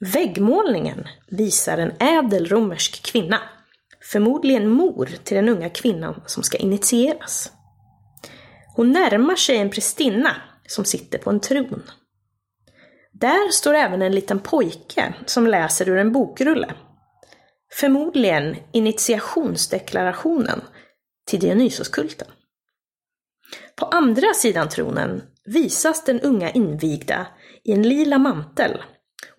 Väggmålningen visar en ädel romersk kvinna, förmodligen mor till den unga kvinnan som ska initieras. Hon närmar sig en prästinna som sitter på en tron. Där står även en liten pojke som läser ur en bokrulle. Förmodligen initiationsdeklarationen till Dionysoskulten. På andra sidan tronen visas den unga invigda i en lila mantel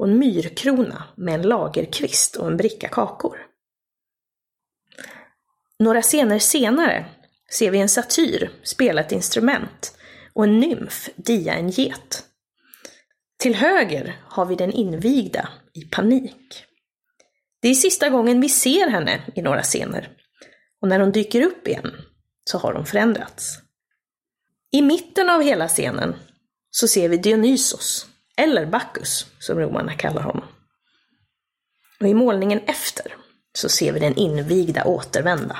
och en myrkrona med en lagerkvist och en bricka kakor. Några scener senare ser vi en satyr spela ett instrument och en nymf dia en get. Till höger har vi den invigda i panik. Det är sista gången vi ser henne i några scener. Och när hon dyker upp igen så har hon förändrats. I mitten av hela scenen så ser vi Dionysos, eller Bacchus som romarna kallar honom. Och i målningen efter så ser vi den invigda återvända.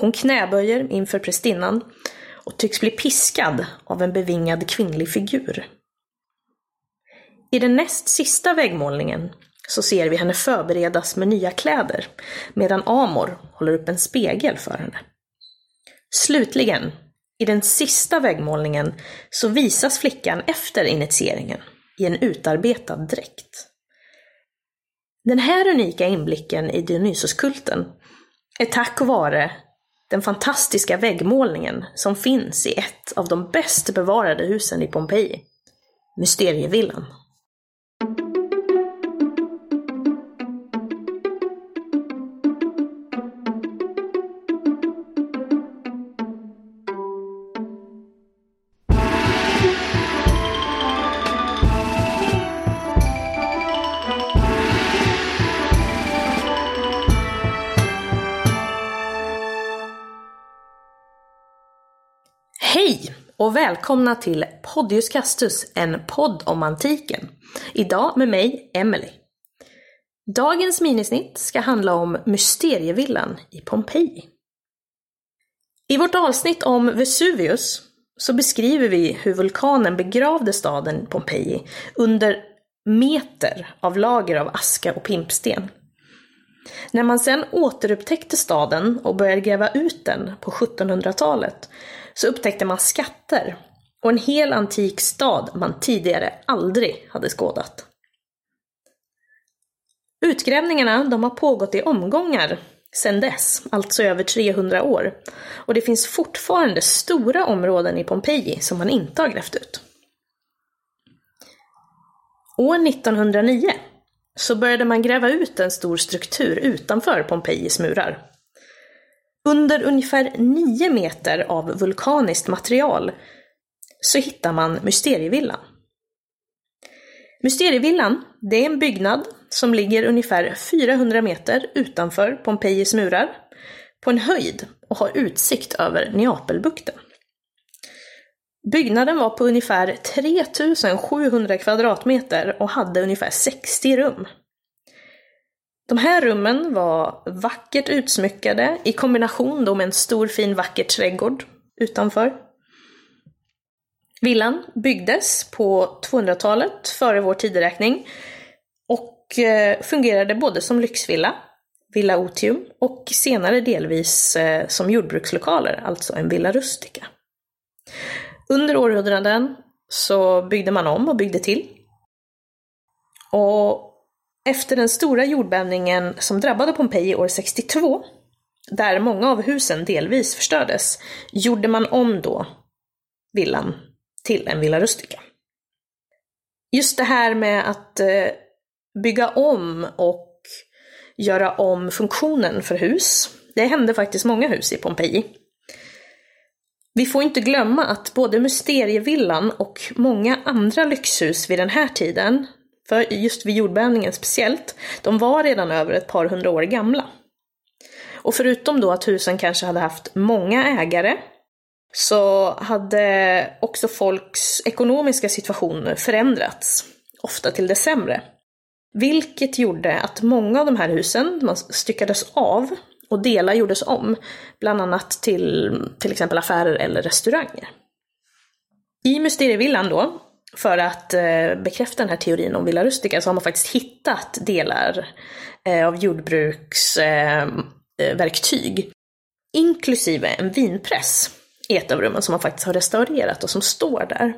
Hon knäböjer inför prästinnan och tycks bli piskad av en bevingad kvinnlig figur. I den näst sista väggmålningen så ser vi henne förberedas med nya kläder, medan Amor håller upp en spegel för henne. Slutligen, i den sista väggmålningen, så visas flickan efter initieringen i en utarbetad dräkt. Den här unika inblicken i Dionysoskulten är tack vare den fantastiska väggmålningen som finns i ett av de bäst bevarade husen i Pompeji, Mysterievillan. Och välkomna till Podius Castus, en podd om antiken. Idag med mig, Emily. Dagens minisnitt ska handla om Mysterievillan i Pompeji. I vårt avsnitt om Vesuvius så beskriver vi hur vulkanen begravde staden Pompeji under meter av lager av aska och pimpsten. När man sedan återupptäckte staden och började gräva ut den på 1700-talet så upptäckte man skatter och en hel antik stad man tidigare aldrig hade skådat. Utgrävningarna de har pågått i omgångar sedan dess, alltså över 300 år. Och det finns fortfarande stora områden i Pompeji som man inte har grävt ut. År 1909 så började man gräva ut en stor struktur utanför Pompejis murar. Under ungefär 9 meter av vulkaniskt material så hittar man Mysterievillan. Mysterievillan, det är en byggnad som ligger ungefär 400 meter utanför Pompejis murar, på en höjd och har utsikt över Neapelbukten. Byggnaden var på ungefär 3700 kvadratmeter och hade ungefär 60 rum. De här rummen var vackert utsmyckade i kombination då med en stor fin vacker trädgård utanför. Villan byggdes på 200-talet före vår tideräkning och eh, fungerade både som lyxvilla, Villa Otium, och senare delvis eh, som jordbrukslokaler, alltså en Villa Rustica. Under århundraden så byggde man om och byggde till. Och efter den stora jordbävningen som drabbade Pompeji år 62, där många av husen delvis förstördes, gjorde man om då villan till en Villa Rustica. Just det här med att eh, bygga om och göra om funktionen för hus, det hände faktiskt många hus i Pompeji. Vi får inte glömma att både Mysterievillan och många andra lyxhus vid den här tiden för just vid jordbävningen speciellt, de var redan över ett par hundra år gamla. Och förutom då att husen kanske hade haft många ägare, så hade också folks ekonomiska situation förändrats, ofta till det sämre. Vilket gjorde att många av de här husen man styckades av och delar gjordes om, bland annat till till exempel affärer eller restauranger. I Mysterievillan då för att eh, bekräfta den här teorin om Villa Rustica så har man faktiskt hittat delar eh, av jordbruksverktyg, eh, eh inklusive en vinpress i ett av rummen som man faktiskt har restaurerat och som står där.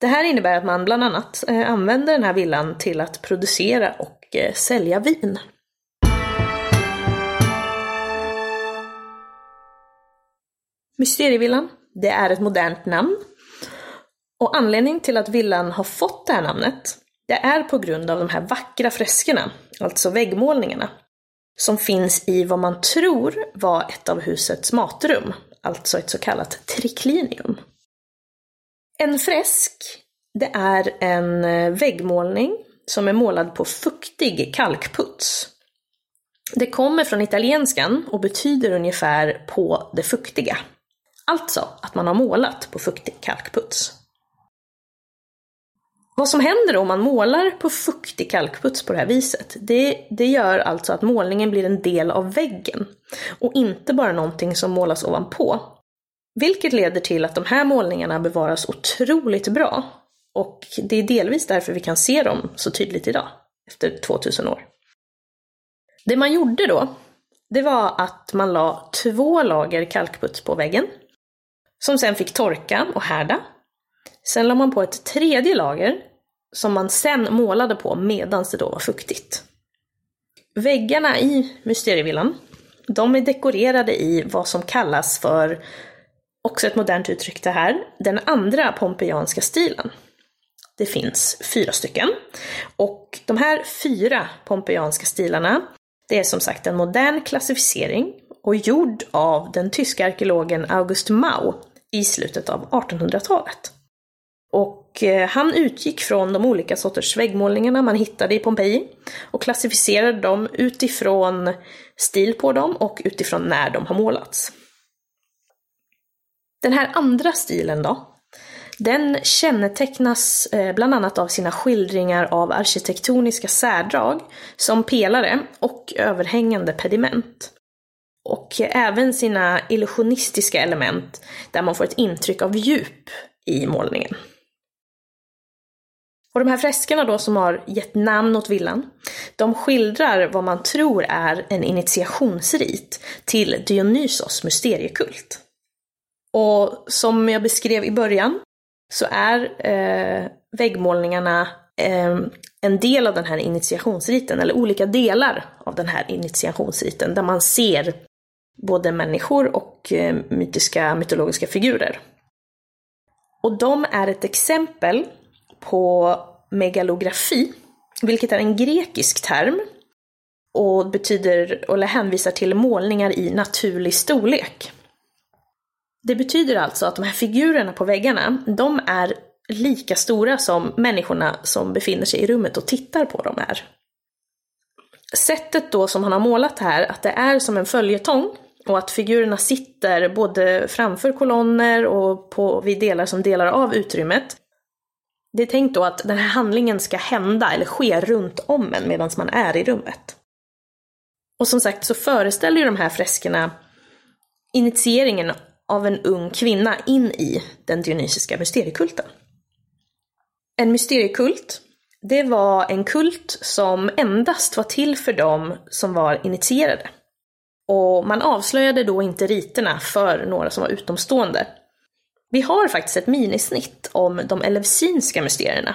Det här innebär att man bland annat eh, använder den här villan till att producera och eh, sälja vin. Mysterievillan, det är ett modernt namn och anledningen till att villan har fått det här namnet, det är på grund av de här vackra freskerna, alltså väggmålningarna, som finns i vad man tror var ett av husets matrum, alltså ett så kallat triklinium. En fresk, det är en eh, väggmålning som är målad på fuktig kalkputs. Det kommer från italienskan och betyder ungefär på det fuktiga. Alltså att man har målat på fuktig kalkputs. Vad som händer om man målar på fuktig kalkputs på det här viset, det, det gör alltså att målningen blir en del av väggen och inte bara någonting som målas ovanpå. Vilket leder till att de här målningarna bevaras otroligt bra och det är delvis därför vi kan se dem så tydligt idag, efter 2000 år. Det man gjorde då, det var att man la två lager kalkputs på väggen, som sen fick torka och härda. Sen la man på ett tredje lager som man sen målade på medan det då var fuktigt. Väggarna i Mysterievillan, de är dekorerade i vad som kallas för, också ett modernt uttryck det här, den andra pompejanska stilen. Det finns fyra stycken. Och de här fyra pompejanska stilarna, det är som sagt en modern klassificering och gjord av den tyska arkeologen August Mau i slutet av 1800-talet. Och eh, han utgick från de olika sorters väggmålningarna man hittade i Pompeji och klassificerade dem utifrån stil på dem och utifrån när de har målats. Den här andra stilen då? Den kännetecknas eh, bland annat av sina skildringar av arkitektoniska särdrag som pelare och överhängande pediment. Och även sina illusionistiska element där man får ett intryck av djup i målningen. Och de här freskerna då som har gett namn åt villan, de skildrar vad man tror är en initiationsrit till Dionysos mysteriekult. Och som jag beskrev i början så är eh, väggmålningarna eh, en del av den här initiationsriten, eller olika delar av den här initiationsriten, där man ser både människor och eh, mytiska, mytologiska figurer. Och de är ett exempel på megalografi, vilket är en grekisk term och betyder, eller hänvisar till målningar i naturlig storlek. Det betyder alltså att de här figurerna på väggarna, de är lika stora som människorna som befinner sig i rummet och tittar på dem är. Sättet då som han har målat här, att det är som en följetong och att figurerna sitter både framför kolonner och på, vid delar som delar av utrymmet, det är tänkt då att den här handlingen ska hända eller ske runt om en medan man är i rummet. Och som sagt så föreställer ju de här freskerna initieringen av en ung kvinna in i den dionysiska mysteriekulten. En mysteriekult, det var en kult som endast var till för dem som var initierade. Och man avslöjade då inte riterna för några som var utomstående, vi har faktiskt ett minisnitt om de elevsinska mysterierna,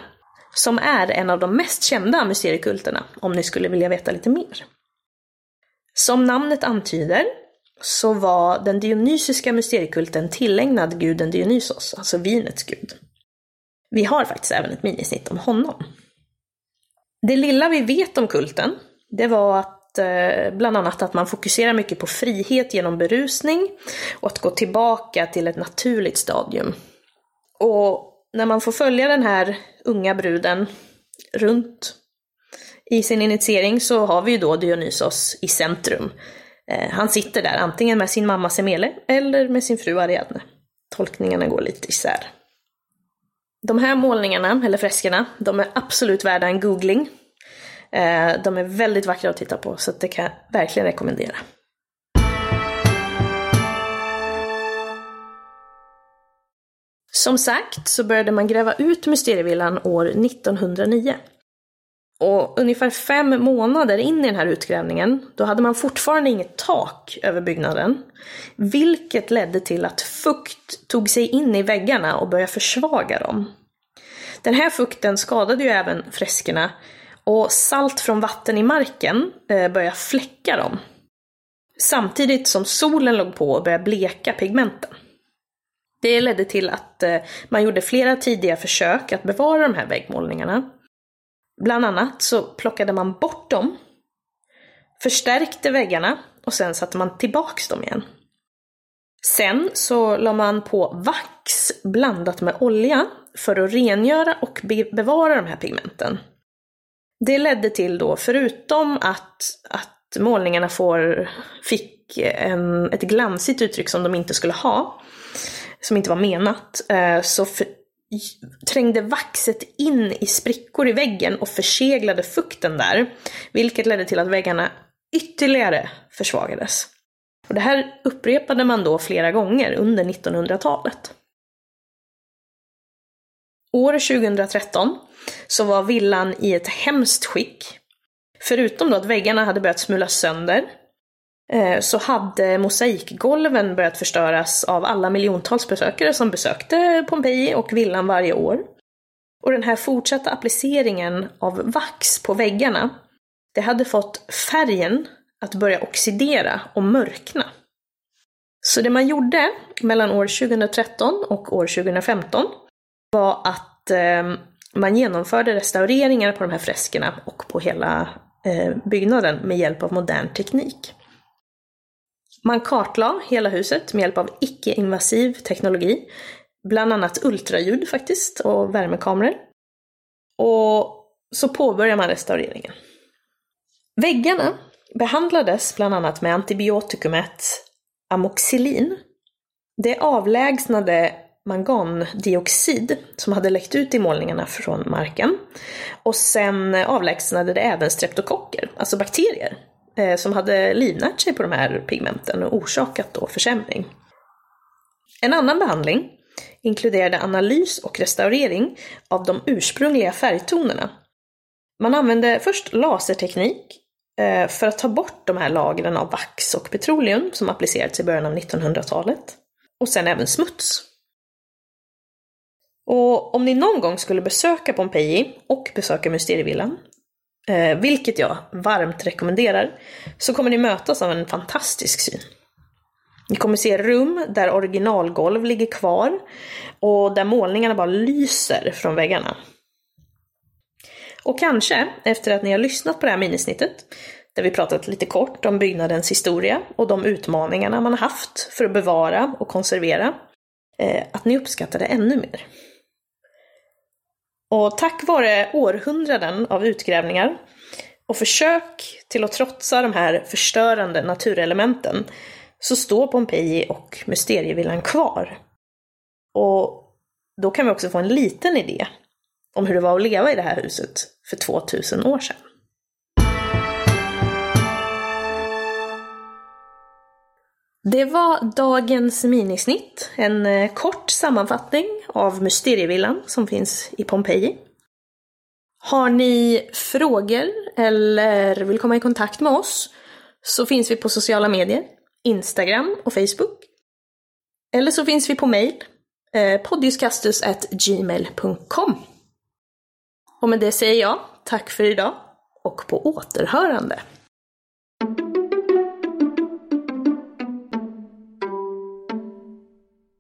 som är en av de mest kända mysteriekulterna, om ni skulle vilja veta lite mer. Som namnet antyder så var den dionysiska mysteriekulten tillägnad guden Dionysos, alltså vinets gud. Vi har faktiskt även ett minisnitt om honom. Det lilla vi vet om kulten, det var att Eh, bland annat att man fokuserar mycket på frihet genom berusning och att gå tillbaka till ett naturligt stadium. Och när man får följa den här unga bruden runt i sin initiering så har vi ju då Dionysos i centrum. Eh, han sitter där antingen med sin mamma Semele eller med sin fru Ariadne. Tolkningarna går lite isär. De här målningarna, eller freskerna, de är absolut värda en googling. Eh, de är väldigt vackra att titta på, så det kan jag verkligen rekommendera. Som sagt så började man gräva ut Mysterievillan år 1909. Och ungefär fem månader in i den här utgrävningen, då hade man fortfarande inget tak över byggnaden. Vilket ledde till att fukt tog sig in i väggarna och började försvaga dem. Den här fukten skadade ju även freskerna och salt från vatten i marken eh, började fläcka dem. Samtidigt som solen låg på och började bleka pigmenten. Det ledde till att eh, man gjorde flera tidiga försök att bevara de här väggmålningarna. Bland annat så plockade man bort dem, förstärkte väggarna och sen satte man tillbaks dem igen. Sen så la man på vax blandat med olja för att rengöra och bevara de här pigmenten. Det ledde till då, förutom att, att målningarna får, fick en, ett glansigt uttryck som de inte skulle ha, som inte var menat, eh, så för, trängde vaxet in i sprickor i väggen och förseglade fukten där, vilket ledde till att väggarna ytterligare försvagades. Och det här upprepade man då flera gånger under 1900-talet. År 2013 så var villan i ett hemskt skick. Förutom då att väggarna hade börjat smulas sönder eh, så hade mosaikgolven börjat förstöras av alla miljontals besökare som besökte Pompeji och villan varje år. Och den här fortsatta appliceringen av vax på väggarna, det hade fått färgen att börja oxidera och mörkna. Så det man gjorde mellan år 2013 och år 2015 var att eh, man genomförde restaureringar på de här freskerna och på hela eh, byggnaden med hjälp av modern teknik. Man kartlade hela huset med hjälp av icke-invasiv teknologi. Bland annat ultraljud faktiskt och värmekameror. Och så påbörjade man restaureringen. Väggarna behandlades bland annat med antibiotikumet amoxilin. Det avlägsnade mangandioxid som hade läckt ut i målningarna från marken. Och sen avlägsnade det även streptokocker, alltså bakterier, eh, som hade livnärt sig på de här pigmenten och orsakat då försämring. En annan behandling inkluderade analys och restaurering av de ursprungliga färgtonerna. Man använde först laserteknik eh, för att ta bort de här lagren av vax och petroleum som applicerats i början av 1900-talet. Och sen även smuts. Och om ni någon gång skulle besöka Pompeji och besöka Mysterievillan eh, vilket jag varmt rekommenderar, så kommer ni mötas av en fantastisk syn. Ni kommer se rum där originalgolv ligger kvar och där målningarna bara lyser från väggarna. Och kanske, efter att ni har lyssnat på det här minisnittet, där vi pratat lite kort om byggnadens historia och de utmaningarna man har haft för att bevara och konservera, eh, att ni uppskattar det ännu mer. Och tack vare århundraden av utgrävningar och försök till att trotsa de här förstörande naturelementen så står Pompeji och Mysterievillan kvar. Och då kan vi också få en liten idé om hur det var att leva i det här huset för 2000 år sedan. Det var dagens minisnitt, en eh, kort sammanfattning av Mysterievillan som finns i Pompeji. Har ni frågor eller vill komma i kontakt med oss så finns vi på sociala medier, Instagram och Facebook. Eller så finns vi på mail, eh, podiuskastus.gmail.com. Och med det säger jag tack för idag och på återhörande.